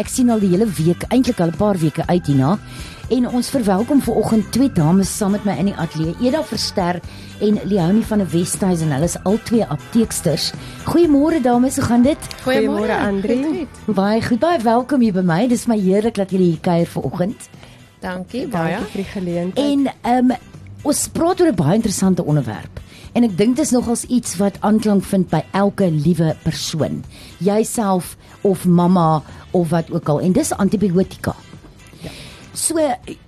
Ek sien al die hele week, eintlik al 'n paar weke uit hierna. En ons verwelkom ver oggend twee dames saam met my in die ateljee. Eda Verster en Leonie van der Westhuizen. Hulle is albei apteeksters. Goeiemôre dames, hoe gaan dit? Goeiemôre Andri. Baie goed, baie welkom hier by my. Dis my heerlik dat julle hier kuier ver oggend. Dankie baie vir die geleentheid. En ehm um, ons praat oor 'n baie interessante onderwerp. En ek dink dit is nogals iets wat aanklank vind by elke liewe persoon. Jouself of mamma of wat ook al. En dis antibiotika. Ja. So,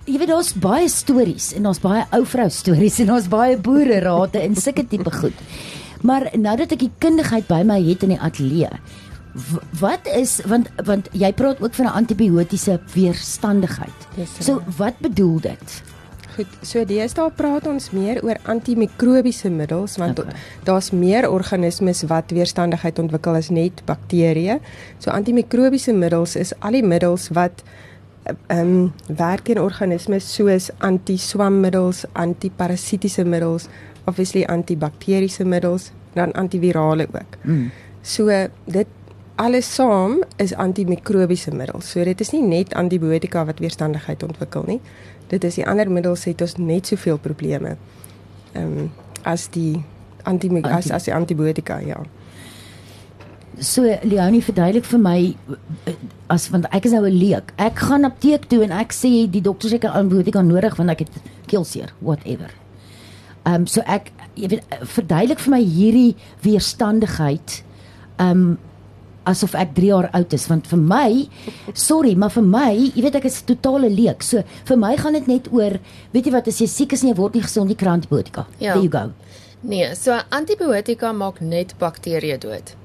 jy weet daar's baie stories en daar's baie ou vrou stories en daar's baie boere rade en sulke tipe goed. Maar nou dat ek die kundigheid by my het in die ateljee, wat is want want jy praat ook van 'n antibiotiese weerstandigheid. So wat bedoel dit? Goed, so deesdae praat ons meer oor antimikrobiese middels want okay. daar's meer organismes wat weerstandigheid ontwikkel as net bakterieë. So antimikrobiese middels is al die middels wat ehm um, werk in organismes soos antiswammiddels, antiparasitiese middels, obviously antibakteriese middels, dan antivirale ook. Mm. So dit alles saam is antimikrobiese middels. So dit is nie net antibiotika wat weerstandigheid ontwikkel nie dit is die ander middels het ons net soveel probleme. Ehm um, as die anti as as die antibiotika ja. So Leonie verduidelik vir my as want ek is nou 'n leek. Ek gaan apteek toe en ek sê die dokter sê ek het antibiotika nodig want ek het keelseer, whatever. Ehm um, so ek jy weet verduidelik vir my hierdie weerstandigheid ehm um, asof ek 3 jaar oud is want vir my sorry maar vir my jy weet ek is totale leek. So vir my gaan dit net oor weet jy wat as jy siek is en jy word nie gesond jy kry antibiotika ja. there you go. Nee so antibiotika maak net bakterieë dood.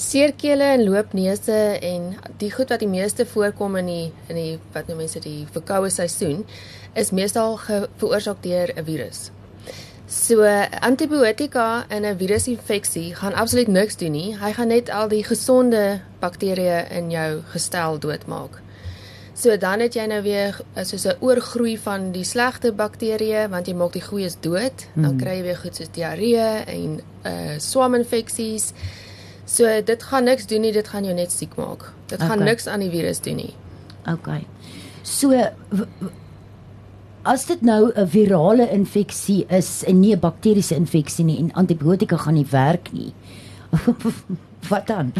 Seerkele en loopneuse en die goed wat die meeste voorkom in die in die wat nou mense die verkoue seisoen is meestal veroorsaak deur 'n virus So antibiotika in 'n virusinfeksie gaan absoluut niks doen nie. Hy gaan net al die gesonde bakterieë in jou gestel doodmaak. So dan het jy nou weer soos 'n oorgroei van die slegte bakterieë want jy maak die goeies dood. Hmm. Dan kry jy weer goed soos diarree en uh swaminfeksies. So dit gaan niks doen nie, dit gaan jou net siek maak. Dit okay. gaan niks aan die virus doen nie. OK. So as dit nou 'n virale infeksie is en nie 'n bakteriese infeksie nie en antibiotika gaan nie werk nie. Wat dan?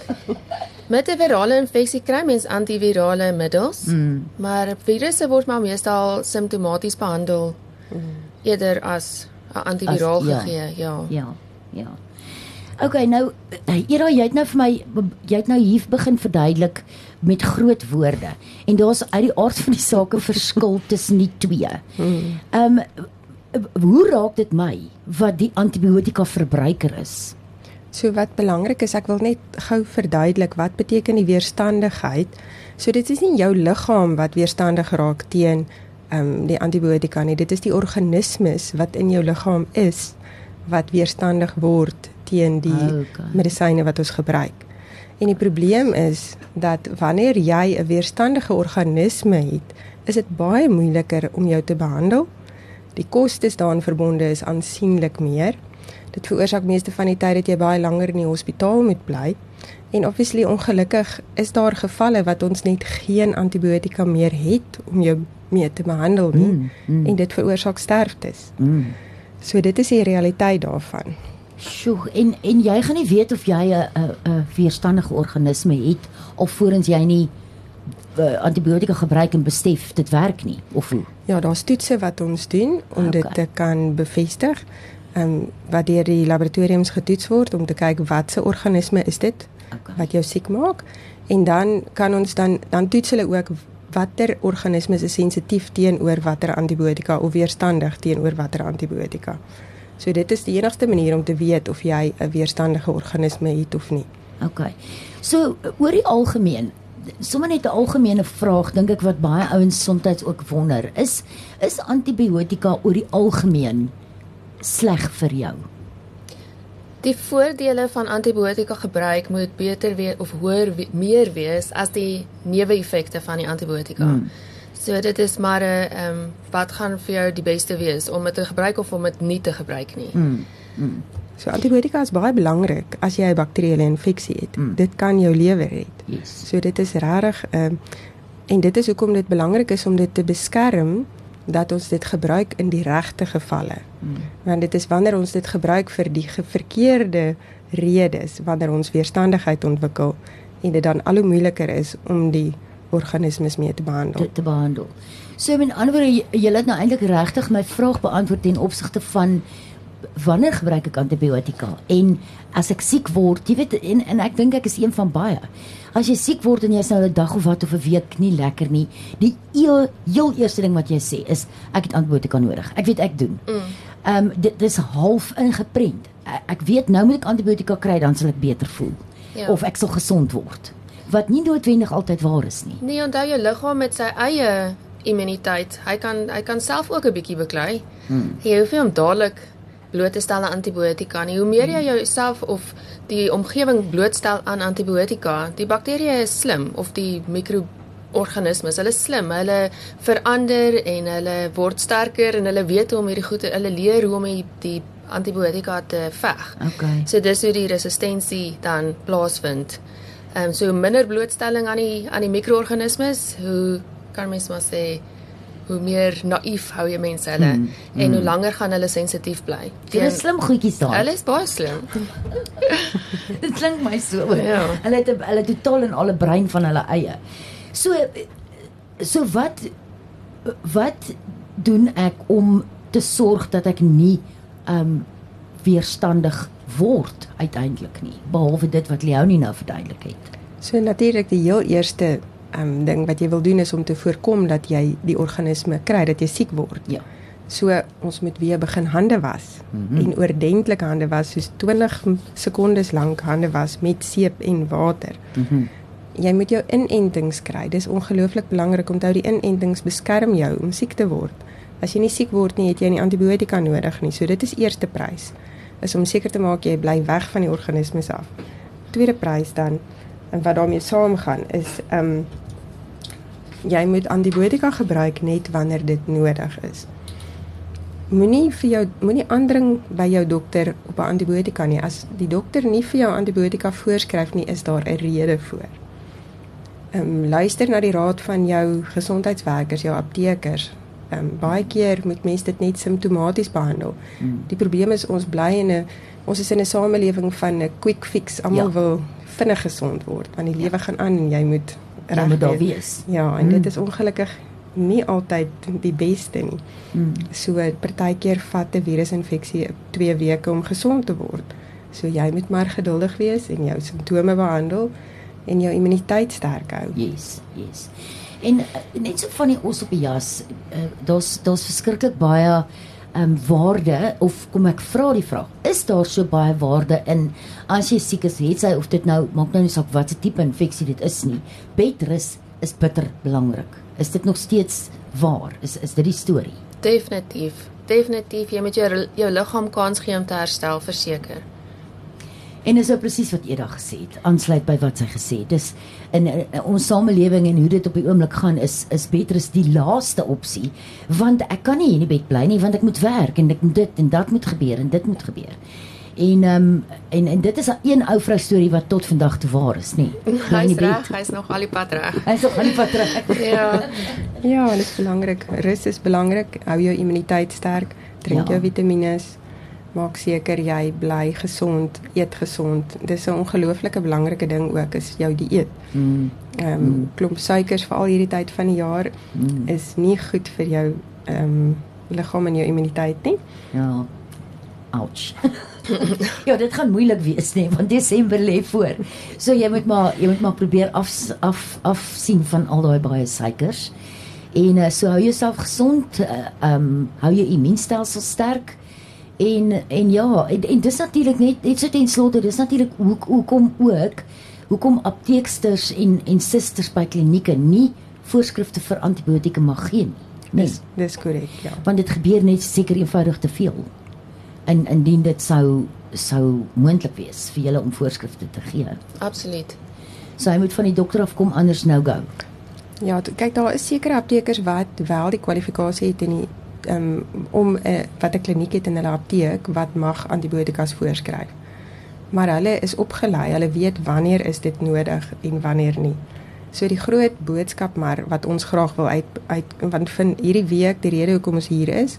Met 'n virale infeksie kry mens antivirale middels, mm. maar virusse word maar meestal simptomaties behandel mm. eerder as 'n antiviraal as, ja, gegee, ja. Ja. Ja. OK, nou Era, jy het nou vir my jy het nou hier begin verduidelik met groot woorde en daar's uit die aard van die saak 'n verskil tussen die twee. Ehm um, hoe raak dit my wat die antibiotika verbruiker is? So wat belangrik is, ek wil net gou verduidelik wat beteken die weerstandigheid. So dit is nie jou liggaam wat weerstandig raak teen ehm um, die antibiotika nie. Dit is die organismes wat in jou liggaam is wat weerstandig word teen die okay. medisyne wat ons gebruik. En die probleem is dat wanneer jy 'n weerstandige organisme het, is dit baie moeiliker om jou te behandel. Die kostes daaraan verbonde is aansienlik meer. Dit veroorsaak meeste van die tyd dat jy baie langer in die hospitaal moet bly. En obviously ongelukkig is daar gevalle wat ons net geen antibiotika meer het om jou mee te behandel nie mm, mm. en dit veroorsaak sterftes. Mm. So dit is die realiteit daarvan. Sjoe, en en jy gaan nie weet of jy 'n 'n 'n weerstandige organisme het of voorens jy nie uh, antibiotika gebruik en besef dit werk nie of hoe? Ja, daar's toetse wat ons doen om okay. dit te kan bevestig. Ehm um, wat deur die laboratoriums getoets word om te kyk watse organisme is dit okay. wat jou siek maak en dan kan ons dan dan toets hulle ook watter organismes is sensitief teenoor watter antibiotika of weerstandig teenoor watter antibiotika. So dit is die enigste manier om te weet of jy 'n weerstandige organisme het of nie. OK. So oor die algemeen, sommer net 'n algemene vraag dink ek wat baie ouens soms ook wonder, is is antibiotika oor die algemeen sleg vir jou? Die voordele van antibiotika gebruik moet beter wees of hoër meer wees as die neeweffekte van die antibiotika. Hmm. So dit is maar 'n ehm um, wat gaan vir jou die beste wees om dit te gebruik of om dit nie te gebruik nie. Mm. mm. So antibiotika is baie belangrik as jy 'n bakterieële infeksie het. Mm. Dit kan jou lewer red. Yes. So dit is regtig ehm um, en dit is hoekom dit belangrik is om dit te beskerm dat ons dit gebruik in die regte gevalle. Mm. Want dit is wanneer ons dit gebruik vir die verkeerde redes wanneer ons weerstandigheid ontwikkel en dit dan al hoe moeiliker is om die organismes mee te behandel. te, te behandel. So met ander woorde jy, jy het nou eintlik regtig my vraag beantwoord ten opsigte van wanneer gebruik ek antibiotika en as ek siek word, jy weet en, en ek dink ek is een van baie. As jy siek word en jy's nou 'n dag of wat of 'n week nie lekker nie, die heel, heel eerste ding wat jy sê is ek het antibiotika nodig. Ek weet ek doen. Ehm um, dit dis half ingeprent. Ek, ek weet nou moet ek antibiotika kry dan sal ek beter voel. Ja. Of ek sal gesond word. Wat nie noodwendig altyd waar is nie. Nee, onthou jou liggaam met sy eie immuniteit. Hy kan hy kan self ook 'n bietjie beklei. Hmm. Jy hoef nie om dadelik bloot te stel aan antibiotika nie. Hoe meer jy jouself of die omgewing blootstel aan antibiotika, die bakterieë is slim of die mikroorganismes, hulle is slim. Hulle verander en hulle word sterker en hulle weet hoe om hierdie goede, hulle leer hoe om die, die antibiotika te veg. Okay. So dis hoe die resistensie dan plaasvind. Ehm um, so minder blootstelling aan die aan die mikroorganismes, hoe kan mens maar sê hoe meer naïef hou jy mense hulle mm, mm. en hoe langer gaan hulle sensitief bly. Dit is slim goedjies daar. Hulle is baie slim. Dit klink my so. Ja. Hulle het hulle totaal en alle brein van hulle eie. So so wat wat doen ek om te sorg dat ek nie ehm um, weerstandig word uiteindelik nie behalwe dit wat Leonie nou verduidelik het. So natuurlik die heel eerste um, ding wat jy wil doen is om te voorkom dat jy die organisme kry dat jy siek word. Ja. So ons moet weer begin hande was mm. -hmm. en oordentlik hande was soos 20 sekondes lank hande was met seep en water. Mm Jy moet jou inentings kry. Dis ongelooflik belangrik om te hou die inentings beskerm jou om siek te word. As jy nie siek word nie, het jy nie antibiotika nodig nie. So dit is eerste prys. Is om seker te maak jy bly weg van die organismes af. Tweede prys dan en wat daarmee saamgaan is ehm um, jy moet antibiotika gebruik net wanneer dit nodig is. Moenie vir jou moenie aandring by jou dokter op 'n antibiotika nie. As die dokter nie vir jou antibiotika voorskryf nie, is daar 'n rede voor. Ehm um, luister na die raad van jou gesondheidswerkers, jou aptekers. Ehm um, baie keer moet mense dit net simptomaties behandel. Mm. Die probleem is ons bly in 'n ons is in 'n samelewing van 'n quick fix. Almal Ja. ja. wil vinnig gesond word want die lewe gaan aan en jy moet reg moet daar wees. wees. Ja, en Mm. dit is ongelukkig nie altyd die beste nie. Mm. So partykeer vat 'n virusinfeksie 2 weke om gesond te word. So jy moet maar geduldig wees en jou simptome behandel en jou immuniteit sterk hou. Yes, yes. En uh, net so van die os op die jas, uh, daar's daar's verskriklik baie ehm um, waarde of kom ek vra die vraag, is daar so baie waarde in as jy siek is, het sy of dit nou maak nou nie saak wat se tipe infeksie dit is nie. Bedrus is bitter belangrik. Is dit nog steeds waar? Is is dit die storie? Definitief. Definitief jy moet jou jou liggaam kans gee om te herstel, verseker. En dis nou presies wat Eda gesê het, aansluit by wat sy gesê het. Dis in, in, in ons samelewing en hoe dit op die oomblik gaan is is beter is die laaste opsie want ek kan nie hier in die bed bly nie want ek moet werk en ek moet dit en dat moet gebeur en dit moet gebeur. En ehm um, en en dit is 'n een ou vrou storie wat tot vandag toe waar is, nê. Hy's die bed. reg, hy's nog al die pad reg. Hy's nog aan die pad terug. Ja. Ja, dit is belangrik. Rus is belangrik. Hou jou immuniteit sterk. Drink Ja. jou vitamiene. Maak seker jy bly gesond, eet gesond. Dis 'n ongelooflike belangrike ding ook is jou dieet. Mm, Ehm um, klomp suikers veral hierdie tyd van die jaar mm, is nie goed vir jou ehm um, liggaam en jou immuniteit nie. ja. Ouch. ja, dit gaan moeilik wees nê, want Desember lê voor. So jy moet maar jy moet maar probeer af af af sien van al daai baie suikers. En uh, so hou jouself gesond, uh, um hou jou immuunstelsel sterk. En en ja, en, en dis natuurlik net net so ten slotte, dis natuurlik hoe hoekom ook hoekom apteeksters en en susters by klinieke nie voorskrifte vir antibiotika mag gee nie. Nee, Dis dis korrek, ja. want dit gebeur net seker eenvoudig te veel. En indien dit sou sou moontlik wees vir julle om voorskrifte te gee. Absoluut. So hy moet van die dokter af kom anders nou go. Ja, kyk daar is sekere aptekers wat wel die kwalifikasie het en die um, om 'n uh, wat 'n kliniek het in hulle apteek wat mag antibiotikas voorskryf. Maar hulle is opgelei, hulle weet wanneer is dit nodig en wanneer nie. So die groot boodskap maar wat ons graag wil uit uit want vind hierdie week die rede hoekom ons hier is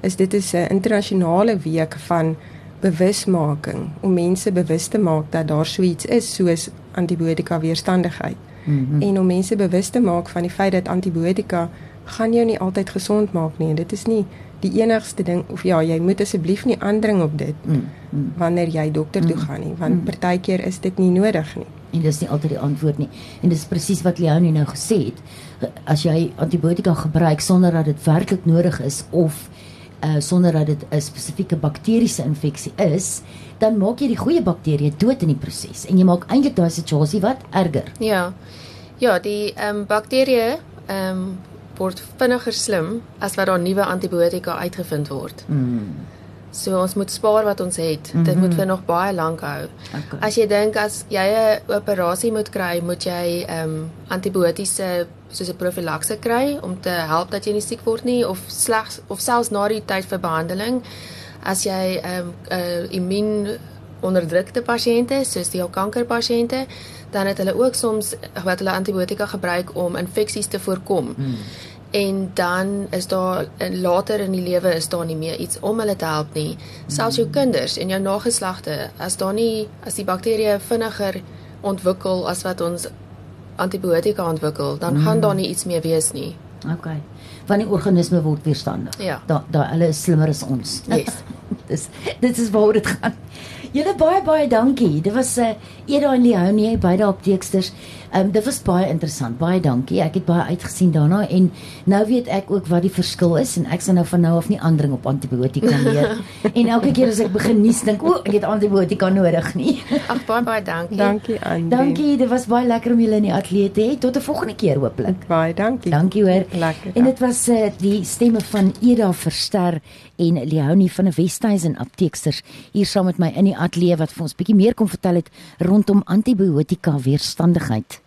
is dit is 'n internasionale week van bewusmaking om mense bewus te maak dat daar so iets is soos antibiotika weerstandigheid. Mm -hmm. En om mense bewus te maak van die feit dat antibiotika gaan jou nie altyd gesond maak nie en dit is nie die enigste ding of ja, jy moet asseblief nie aandring op dit mm -hmm. wanneer jy dokter toe mm. gaan nie want mm. partykeer is dit nie nodig nie. En dis nie altyd die antwoord nie. En dis presies wat Leonie nou gesê het. As jy antibiotika gebruik sonder dat dit werklik nodig is of uh, sonder dat dit 'n spesifieke bakteriese infeksie is, dan maak jy die goeie bakterieë dood in die proses en jy maak eintlik daai situasie wat erger. Ja. Ja, die ehm um, bakterieë ehm um, word vinniger slim as wat daar nuwe antibiotika uitgevind word. Mm. So ons moet spaar wat ons het. Mm -hmm. Dit moet mhm. vir nog baie lank hou. Okay. As jy dink as jy 'n operasie moet kry, moet jy ehm um, antibiotiese soos 'n profilakse kry om te help dat jy nie siek word nie of slegs of selfs na die tyd vir behandeling. As jy ehm um, 'n uh, immuun onderdrukte pasiënte, soos die kankerpasiënte, dan het hulle ook soms wat hulle antibiotika gebruik om infeksies te voorkom. Mm en dan is daar later in die lewe is daar nie meer iets om hulle te help nie. Selfs jou kinders en jou nageslagte, as daar nie as die bakterieë vinniger ontwikkel as wat ons antibiotika ontwikkel, dan gaan daar nie iets meer wees nie. OK. Want die organisme word weerstandig. Ja. Daar daar hulle is slimmer as ons. Yes. dis dit is waar dit gaan. Julle baie baie dankie. Dit was 'n uh, Eda en Leonie by die apteeksters. Ehm um, dit was baie interessant. Baie dankie. Ek het baie uitgesien daarna en nou weet ek ook wat die verskil is en ek sal nou van nou af nie aandring op antibiotika meer. en elke keer as ek begin nies dink, o, ek het antibiotika nodig nie. Ag baie baie dankie. Dankie aan. Dankie. Dit was baie lekker om julle in die ateljee te hê. Tot 'n volgende keer hooplik. Baie dankie. Dankie hoor. Lekker. En dit was uh, die stemme van Eda Verster en Leonie van 'n Westhuizen apteeksters hier saam met my in die ateljee wat vir ons bietjie meer kom vertel het rondom antibiotika weerstandigheid.